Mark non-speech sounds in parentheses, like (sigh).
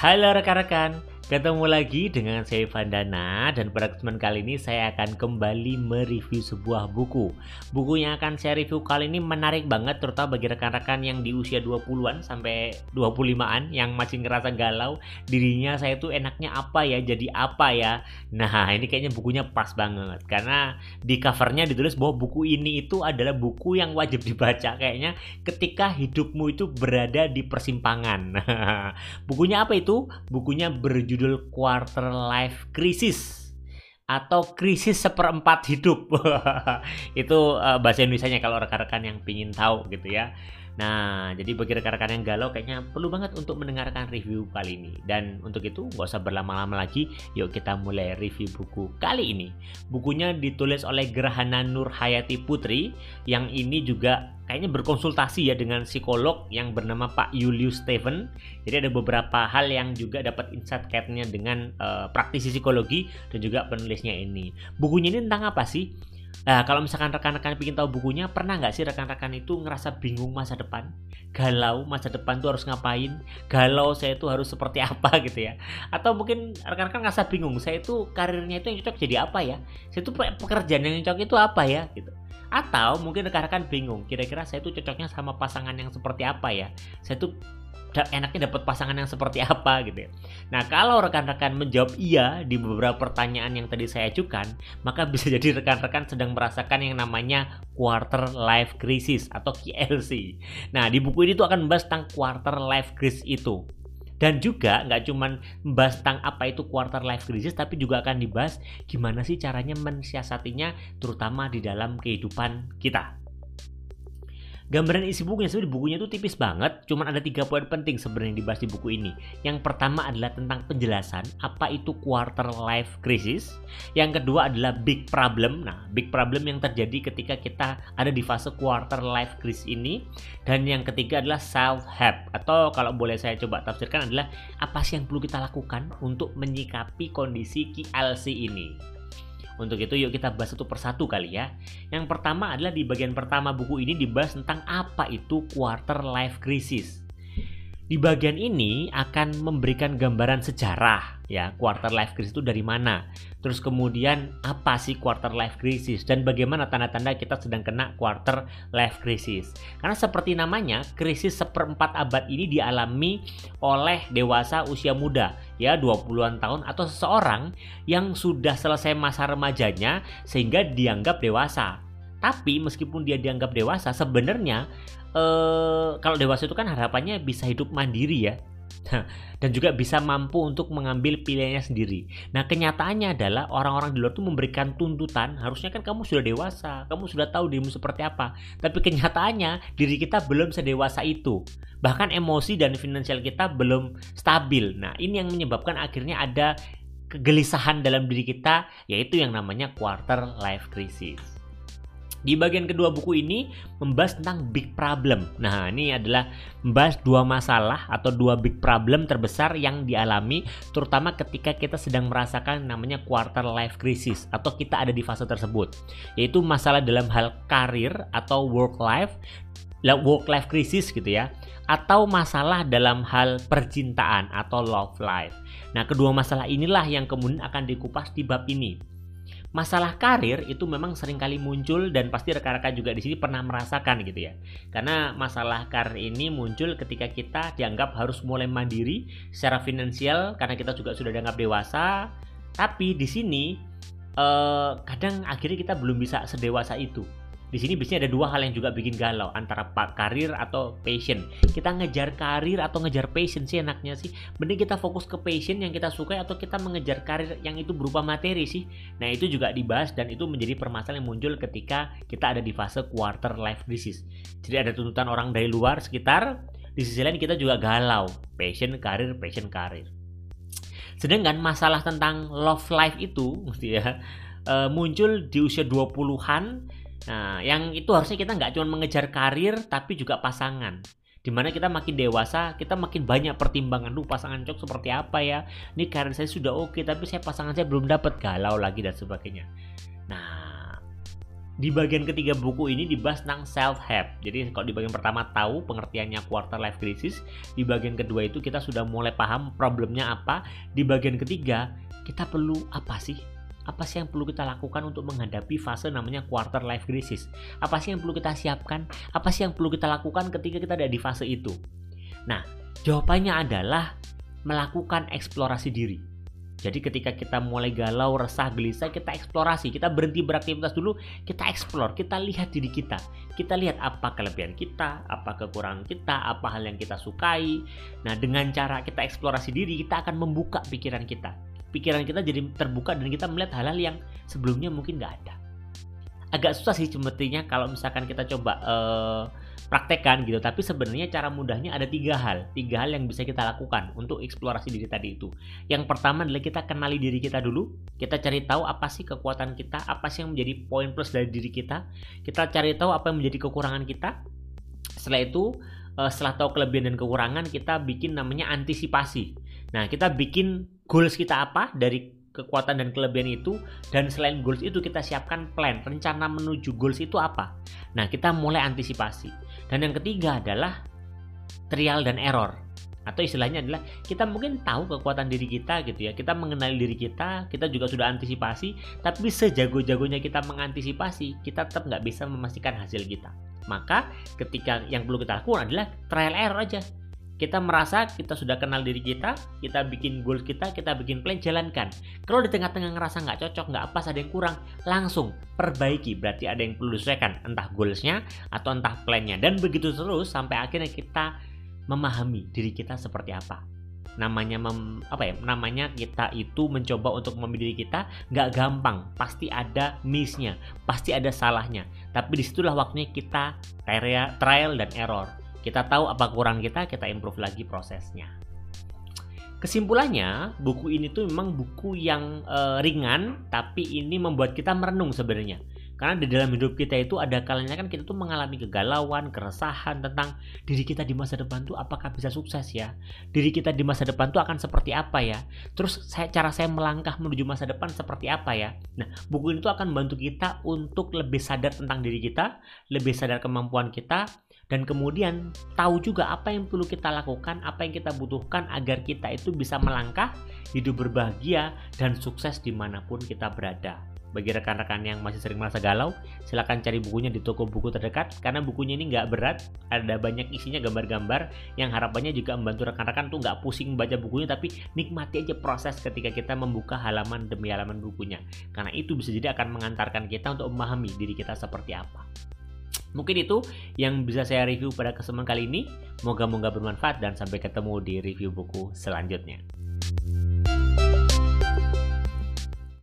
Halo rekan-rekan, Ketemu lagi dengan saya Vandana dan pada kesempatan kali ini saya akan kembali mereview sebuah buku. Buku yang akan saya review kali ini menarik banget terutama bagi rekan-rekan yang di usia 20-an sampai 25-an yang masih ngerasa galau dirinya saya tuh enaknya apa ya jadi apa ya. Nah ini kayaknya bukunya pas banget karena di covernya ditulis bahwa buku ini itu adalah buku yang wajib dibaca kayaknya ketika hidupmu itu berada di persimpangan. (laughs) Bukunya apa itu? Bukunya berjudul berjudul Quarter Life Crisis atau krisis seperempat hidup. (laughs) itu uh, bahasa Indonesia-nya kalau rekan-rekan yang pingin tahu gitu ya. Nah, jadi bagi rekan-rekan yang galau kayaknya perlu banget untuk mendengarkan review kali ini. Dan untuk itu nggak usah berlama-lama lagi, yuk kita mulai review buku kali ini. Bukunya ditulis oleh Gerhana Nur Hayati Putri, yang ini juga kayaknya berkonsultasi ya dengan psikolog yang bernama Pak Julius Steven. Jadi ada beberapa hal yang juga dapat insight kaitannya dengan uh, praktisi psikologi dan juga penulisnya ini. Bukunya ini tentang apa sih? Nah, kalau misalkan rekan-rekan ingin tahu bukunya, pernah nggak sih rekan-rekan itu ngerasa bingung masa depan? Galau masa depan tuh harus ngapain? Galau saya itu harus seperti (laughs) apa gitu ya? Atau mungkin rekan-rekan ngerasa bingung, saya itu karirnya itu yang cocok jadi apa ya? Saya itu pekerjaan yang cocok itu apa ya? Gitu. Atau mungkin rekan-rekan bingung, kira-kira saya itu cocoknya sama pasangan yang seperti apa ya? Saya tuh enaknya dapat pasangan yang seperti apa gitu ya. Nah kalau rekan-rekan menjawab iya di beberapa pertanyaan yang tadi saya ajukan, maka bisa jadi rekan-rekan sedang merasakan yang namanya quarter life crisis atau KLC. Nah di buku ini tuh akan membahas tentang quarter life crisis itu. Dan juga nggak cuma membahas tentang apa itu quarter life crisis, tapi juga akan dibahas gimana sih caranya mensiasatinya, terutama di dalam kehidupan kita gambaran isi bukunya sebenarnya bukunya itu tipis banget cuman ada tiga poin penting sebenarnya dibahas di buku ini. Yang pertama adalah tentang penjelasan apa itu quarter life crisis. Yang kedua adalah big problem. Nah big problem yang terjadi ketika kita ada di fase quarter life crisis ini. Dan yang ketiga adalah self help atau kalau boleh saya coba tafsirkan adalah apa sih yang perlu kita lakukan untuk menyikapi kondisi KLC ini untuk itu yuk kita bahas satu persatu kali ya. Yang pertama adalah di bagian pertama buku ini dibahas tentang apa itu quarter life crisis. Di bagian ini akan memberikan gambaran sejarah ya quarter life crisis itu dari mana. Terus kemudian apa sih quarter life crisis dan bagaimana tanda-tanda kita sedang kena quarter life crisis. Karena seperti namanya, krisis seperempat abad ini dialami oleh dewasa usia muda ya 20-an tahun atau seseorang yang sudah selesai masa remajanya sehingga dianggap dewasa. Tapi meskipun dia dianggap dewasa, sebenarnya eh, kalau dewasa itu kan harapannya bisa hidup mandiri ya. dan juga bisa mampu untuk mengambil pilihannya sendiri. Nah, kenyataannya adalah orang-orang di luar itu memberikan tuntutan, harusnya kan kamu sudah dewasa, kamu sudah tahu dirimu seperti apa. Tapi kenyataannya diri kita belum sedewasa itu. Bahkan emosi dan finansial kita belum stabil. Nah, ini yang menyebabkan akhirnya ada kegelisahan dalam diri kita, yaitu yang namanya quarter life crisis. Di bagian kedua buku ini membahas tentang big problem. Nah, ini adalah membahas dua masalah atau dua big problem terbesar yang dialami terutama ketika kita sedang merasakan namanya quarter life crisis atau kita ada di fase tersebut. Yaitu masalah dalam hal karir atau work life work life crisis gitu ya atau masalah dalam hal percintaan atau love life. Nah, kedua masalah inilah yang kemudian akan dikupas di bab ini masalah karir itu memang sering kali muncul dan pasti rekan-rekan juga di sini pernah merasakan gitu ya. Karena masalah karir ini muncul ketika kita dianggap harus mulai mandiri secara finansial karena kita juga sudah dianggap dewasa. Tapi di sini eh, kadang akhirnya kita belum bisa sedewasa itu di sini biasanya ada dua hal yang juga bikin galau antara pak karir atau passion. Kita ngejar karir atau ngejar passion sih enaknya sih. Mending kita fokus ke passion yang kita sukai atau kita mengejar karir yang itu berupa materi sih. Nah itu juga dibahas dan itu menjadi permasalahan yang muncul ketika kita ada di fase quarter life crisis. Jadi ada tuntutan orang dari luar sekitar. Di sisi lain kita juga galau. Passion, karir, passion, karir. Sedangkan masalah tentang love life itu (laughs) ya eh, muncul di usia 20-an Nah, yang itu harusnya kita nggak cuma mengejar karir, tapi juga pasangan. Di mana kita makin dewasa, kita makin banyak pertimbangan. Duh, pasangan cocok seperti apa ya? Ini karir saya sudah oke, tapi saya pasangan saya belum dapat galau lagi dan sebagainya. Nah, Di bagian ketiga buku ini dibahas tentang self-help. Jadi kalau di bagian pertama tahu pengertiannya quarter life crisis, di bagian kedua itu kita sudah mulai paham problemnya apa. Di bagian ketiga kita perlu apa sih? Apa sih yang perlu kita lakukan untuk menghadapi fase namanya quarter life crisis? Apa sih yang perlu kita siapkan? Apa sih yang perlu kita lakukan ketika kita ada di fase itu? Nah, jawabannya adalah melakukan eksplorasi diri. Jadi ketika kita mulai galau, resah, gelisah, kita eksplorasi, kita berhenti beraktivitas dulu, kita eksplor, kita lihat diri kita. Kita lihat apa kelebihan kita, apa kekurangan kita, apa hal yang kita sukai. Nah, dengan cara kita eksplorasi diri, kita akan membuka pikiran kita. Pikiran kita jadi terbuka dan kita melihat hal-hal yang sebelumnya mungkin nggak ada. Agak susah sih sepertinya kalau misalkan kita coba uh, praktekkan gitu. Tapi sebenarnya cara mudahnya ada tiga hal. Tiga hal yang bisa kita lakukan untuk eksplorasi diri tadi itu. Yang pertama adalah kita kenali diri kita dulu. Kita cari tahu apa sih kekuatan kita apa sih yang menjadi poin plus dari diri kita. Kita cari tahu apa yang menjadi kekurangan kita. Setelah itu eh, setelah tahu kelebihan dan kekurangan kita bikin namanya antisipasi. Nah kita bikin goals kita apa dari kekuatan dan kelebihan itu? Dan selain goals itu kita siapkan plan rencana menuju goals itu apa? Nah kita mulai antisipasi. Dan yang ketiga adalah trial dan error. Atau istilahnya adalah kita mungkin tahu kekuatan diri kita gitu ya. Kita mengenali diri kita kita juga sudah antisipasi. Tapi sejago-jagonya kita mengantisipasi kita tetap nggak bisa memastikan hasil kita. Maka ketika yang perlu kita lakukan adalah trial error aja kita merasa kita sudah kenal diri kita, kita bikin goals kita, kita bikin plan, jalankan. Kalau di tengah-tengah ngerasa nggak cocok, nggak pas, ada yang kurang, langsung perbaiki. Berarti ada yang perlu disesuaikan, entah goalsnya atau entah plannya. Dan begitu terus sampai akhirnya kita memahami diri kita seperti apa. Namanya mem, apa ya? Namanya kita itu mencoba untuk memahami diri kita nggak gampang. Pasti ada missnya, pasti ada salahnya. Tapi di situlah waktunya kita trial dan error kita tahu apa kurang kita, kita improve lagi prosesnya. Kesimpulannya, buku ini tuh memang buku yang e, ringan, tapi ini membuat kita merenung sebenarnya. Karena di dalam hidup kita itu ada kalanya kan kita tuh mengalami kegalauan, keresahan tentang diri kita di masa depan tuh apakah bisa sukses ya? Diri kita di masa depan tuh akan seperti apa ya? Terus saya cara saya melangkah menuju masa depan seperti apa ya? Nah, buku ini tuh akan membantu kita untuk lebih sadar tentang diri kita, lebih sadar kemampuan kita, dan kemudian tahu juga apa yang perlu kita lakukan, apa yang kita butuhkan agar kita itu bisa melangkah, hidup berbahagia, dan sukses di mana pun kita berada. Bagi rekan-rekan yang masih sering merasa galau, silahkan cari bukunya di toko buku terdekat karena bukunya ini nggak berat, ada banyak isinya gambar-gambar yang harapannya juga membantu rekan-rekan tuh nggak pusing baca bukunya tapi nikmati aja proses ketika kita membuka halaman demi halaman bukunya. Karena itu bisa jadi akan mengantarkan kita untuk memahami diri kita seperti apa. Mungkin itu yang bisa saya review pada kesempatan kali ini. Moga-moga bermanfaat dan sampai ketemu di review buku selanjutnya.